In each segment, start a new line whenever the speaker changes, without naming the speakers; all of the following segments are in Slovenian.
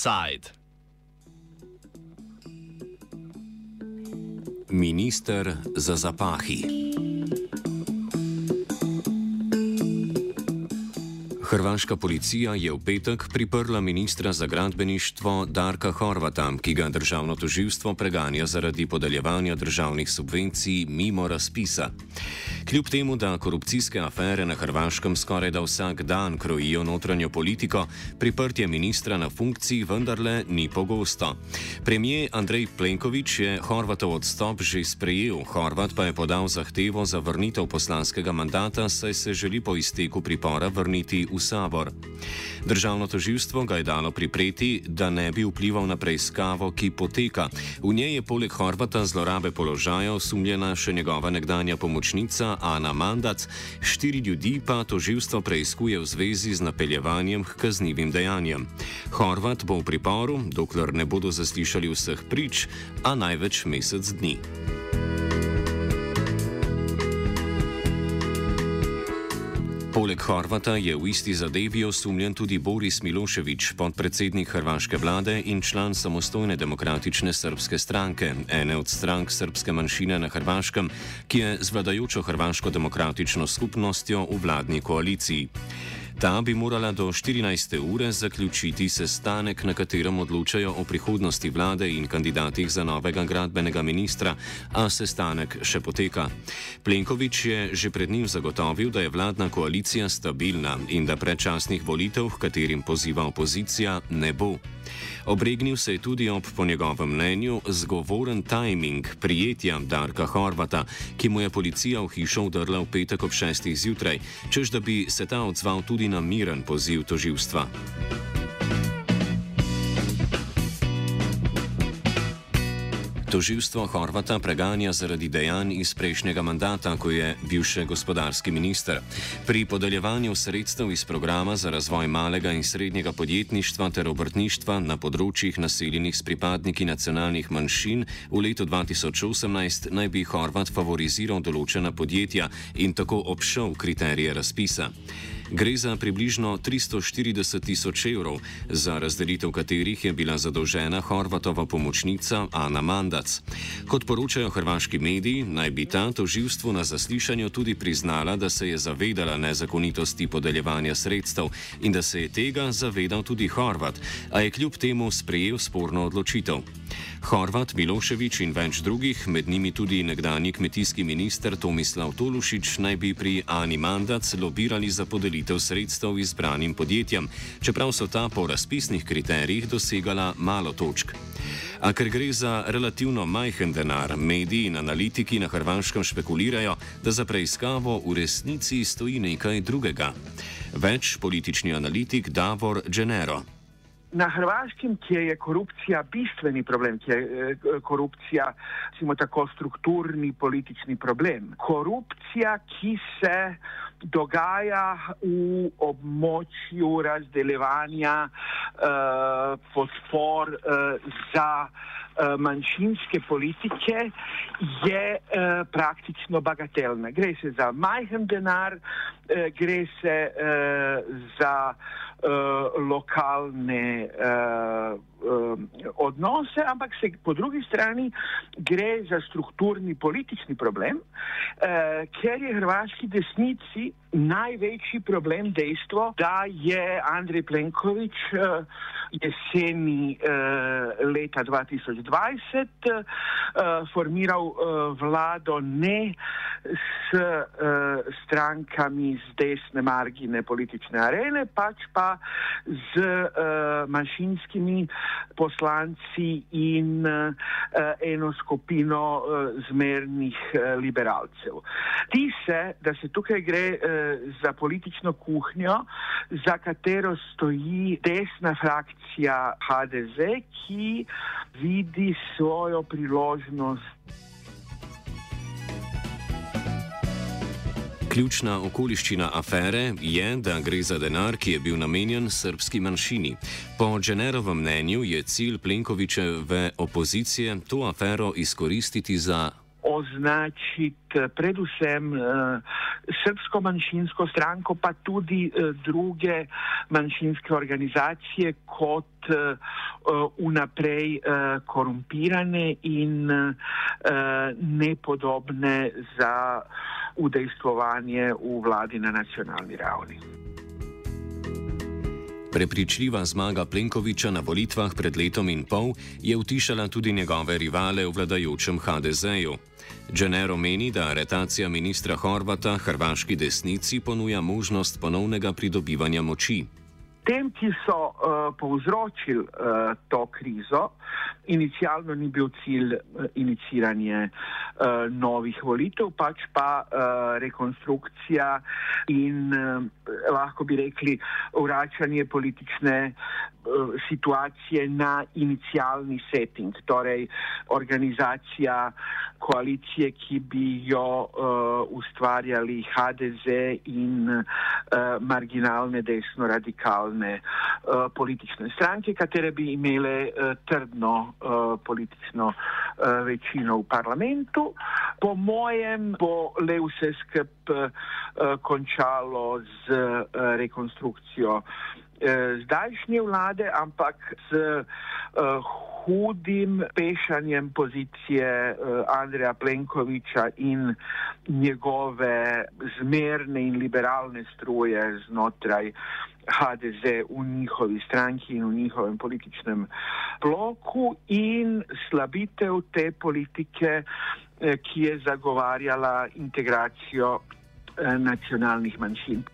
Offside.
Minister za zapahi. Hrvaška policija je v petek priprla ministra za gradbeništvo Darka Horvata, ki ga državno toživstvo preganja zaradi podeljevanja državnih subvencij mimo razpisa. Kljub temu, da korupcijske afere na Hrvaškem skoraj da vsak dan krojijo notranjo politiko, priprtje ministra na funkciji vendarle ni pogosto. Premijer Andrej Plenković je Horvatov odstop že sprejel, Horvat pa je podal zahtevo za vrnitev poslanskega mandata, saj se želi po izteku pripora vrniti v sabor. Državno toživstvo ga je dalo pripreti, da ne bi vplival na preiskavo, ki poteka. V njej je poleg Horvata zlorabe položaja osumljena še njegova nekdanja pomočnica Ana Mandac, štiri ljudi pa toživstvo preiskuje v zvezi z napeljevanjem k kaznivim dejanjem. Horvat bo v priporu, dokler ne bodo zaslišali vseh prič, a največ mesec dni. Poleg Horvata je v isti zadevi osumljen tudi Boris Miloševič, podpredsednik hrvaške vlade in član samostojne demokratične srpske stranke, ene od strank srpske manjšine na Hrvaškem, ki je z vladajočo hrvaško demokratično skupnostjo v vladni koaliciji. Ta bi morala do 14. ure zaključiti sestanek, na katerem odločajo o prihodnosti vlade in kandidatih za novega gradbenega ministra, a sestanek še poteka. Plenković je že pred njim zagotovil, da je vladna koalicija stabilna in da predčasnih volitev, v katerim poziva opozicija, ne bo. Obregnil se je tudi ob, po njegovem mnenju, zgovoren timing prijetja Darka Horvata, ki mu je policija v hišo udrla v petek ob šestih zjutraj, čež da bi se ta odzval tudi na miren poziv toživstva. Toživstvo Horvata preganja zaradi dejanj iz prejšnjega mandata, ko je bil še gospodarski minister. Pri podeljevanju sredstev iz programa za razvoj malega in srednjega podjetništva ter obrtništva na področjih naseljenih s pripadniki nacionalnih manjšin v letu 2018 naj bi Horvat favoriziral določena podjetja in tako obšel kriterije razpisa. Gre za približno 340 tisoč evrov, za razdelitev katerih je bila zadolžena Horvatova pomočnica Ana Mandac. Kot poročajo hrvaški mediji, naj bi ta toživstvu na zaslišanju tudi priznala, da se je zavedala nezakonitosti podeljevanja sredstev in da se je tega zavedal tudi Horvat, a je kljub temu sprejel sporno odločitev. Horvat, Miloševič in več drugih, med njimi tudi nekdani kmetijski minister Tomislav Tolušič, naj bi pri Ani Mandac lobirali za podelitev sredstev izbranim podjetjem, čeprav so ta po razpisnih kriterijih dosegala malo točk. A ker gre za relativno majhen denar, mediji in analitiki na Hrvaškem špekulirajo, da za preiskavo v resnici stoji nekaj drugega. Več politični analitik Davor Genero.
Na Hrvaškem, kjer je korupcija bistveni problem, kjer je eh, korupcija, recimo tako, strukturni politični problem. Korupcija, ki se dogaja v območju razdeljevanja uh, fosfor uh, za manjšinske politike, je uh, praktično bagatelna. Gre se za majhen denar, uh, gre se uh, za uh, lokalne uh, uh, odnose, ampak se po drugi strani gre za strukturni politični problem, uh, ker je hrvaški desnici največji problem dejstvo, da je Andrej Plenković uh, jeseni uh, leta 2020 uh, formiral uh, vlado ne s uh, strankami z desne margine politične arene, pač pa z uh, manjšinskimi poslanci in uh, eno skupino uh, zmernih uh, liberalcev. Ti se, da se tukaj gre uh, za politično kuhnjo, za katero stoji desna frakcija HDZ, ki vidi svojo priložnost.
Ključna okoliščina afere je, da gre za denar, ki je bil namenjen srpski manjšini. Po Dženerovem mnenju je cilj Plenkovičeve opozicije to afero izkoristiti za
označiti predvsem srbsko manjšinsko stranko, pa tudi druge manjšinske organizacije kot vnaprej korumpirane in nepodobne za udejstvovanje v vladi na nacionalni ravni.
Prepričljiva zmaga Plenkoviča na volitvah pred letom in pol je utišala tudi njegove rivale v vladajočem HDZ-ju. Dženero meni, da aretacija ministra Horvata hrvaški desnici ponuja možnost ponovnega pridobivanja moči.
Tem, ki so uh, povzročili uh, to krizo, inicialno ni bil cilj uh, iniciranje uh, novih volitev, pač pa uh, rekonstrukcija in uh, lahko bi rekli vračanje politične uh, situacije na inicialni setting, torej organizacija koalicije, ki bi jo uh, ustvarjali HDZ in uh, marginalne desno-radikalne uh, politične stranke, katere bi imele uh, trdno uh, politično uh, večino v parlamentu. Po mojem bo le vse skup uh, končalo z uh, rekonstrukcijo zdajšnje vlade, ampak z uh, hudim pešanjem pozicije uh, Andreja Plenkoviča in njegove zmerne in liberalne struje znotraj HDZ v njihovi stranki in v njihovem političnem bloku in slabitev te politike, eh, ki je zagovarjala integracijo eh, nacionalnih manjšin.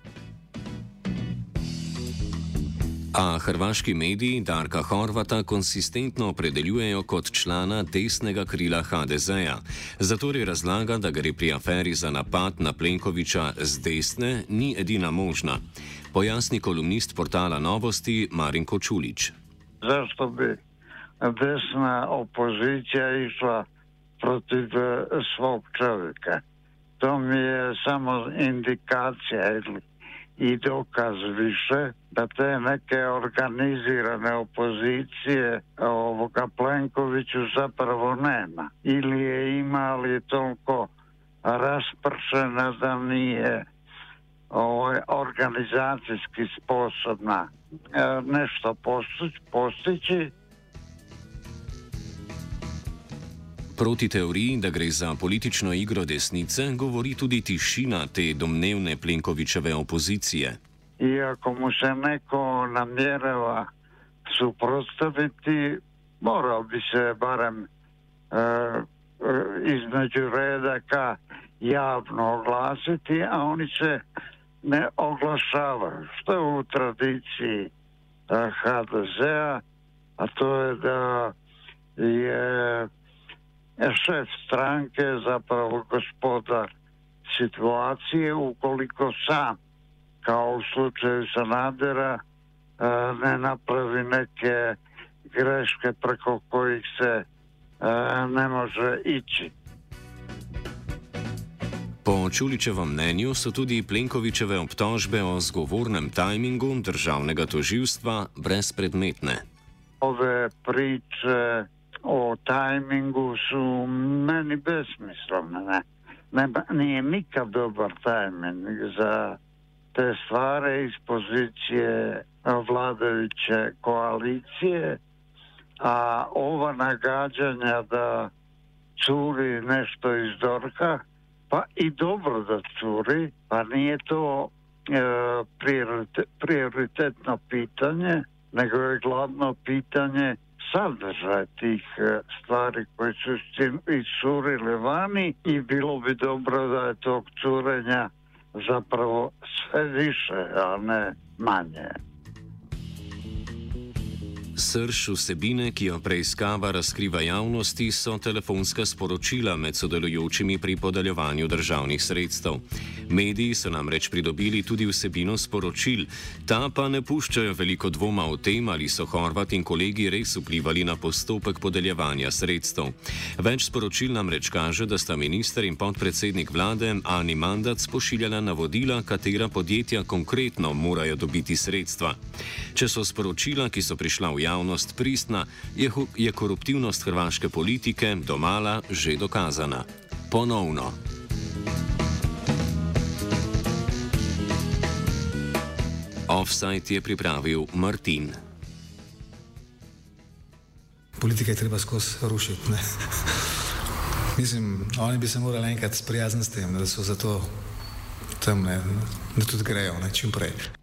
A hrvaški mediji Darka Horvata konsistentno opredeljujejo kot člana desnega krila HDZ-ja. Zato je razlaga, da gre pri aferi za napad na Plenkoviča z desne, ni edina možna. Pojasni kolumnist portala Novosti Marinko Čulič.
Zašto bi desna opozicija išla protiv svog človeka? To mi je samo indikacija ili i dokaz više da te neke organizirane opozicije ovoga Plenkoviću zapravo nema. Ili je ima, ali toliko raspršena da nije ovaj, organizacijski sposobna nešto postići.
Proti teoriji, da gre za politično igro desnice, govori tudi tišina te domnevne Plenkovičeve opozicije.
Iako mu se neko namjerava suprotstaviti, moral bi se barem uh, između redaka javno oglasiti, a oni se ne oglašavaju. Što je u tradiciji uh, HDZ-a, a to je da je šef stranke zapravo gospodar situacije ukoliko sam kao u slučaju Sanadera ne napravi neke greške preko kojih se ne može ići.
Po Čuličevem mnenju so tudi Plenkovičeve obtožbe o zgovornem tajmingu državnega toživstva brezpredmetne.
Ove priče o tajmingu su meni besmislene. Ne? Ne, nije nikad dobar tajming za te stvari iz pozicije vladajuće koalicije, a ova nagađanja da curi nešto iz Dorka, pa i dobro da curi, pa nije to e, prioritetno pitanje, nego je glavno pitanje sadržaj tih e, stvari koje su iscurili vani i bilo bi dobro da je tog curenja zapravo sve više, a ne manje.
Srž vsebine, ki jo preiskava razkriva javnosti, so telefonska sporočila med sodelujočimi pri podeljevanju državnih sredstev. Mediji so namreč pridobili tudi vsebino sporočil, ta pa ne puščajo veliko dvoma o tem, ali so Horvat in kolegi res vplivali na postopek podeljevanja sredstev. Več sporočil namreč kaže, da sta minister in podpredsednik vlade Ani Mandac pošiljala navodila, katera podjetja konkretno morajo dobiti sredstva. Če so sporočila, ki so prišla v javnost pristna, je, je koruptivnost hrvaške politike domala že dokazana. Ponovno. Offside je pripravil Martin.
Politika je treba skozi rušiti. Mislim, oni bi se morali enkrat sprijazniti s tem, da so zato tam, ne, da tudi grejo, ne, čim prej.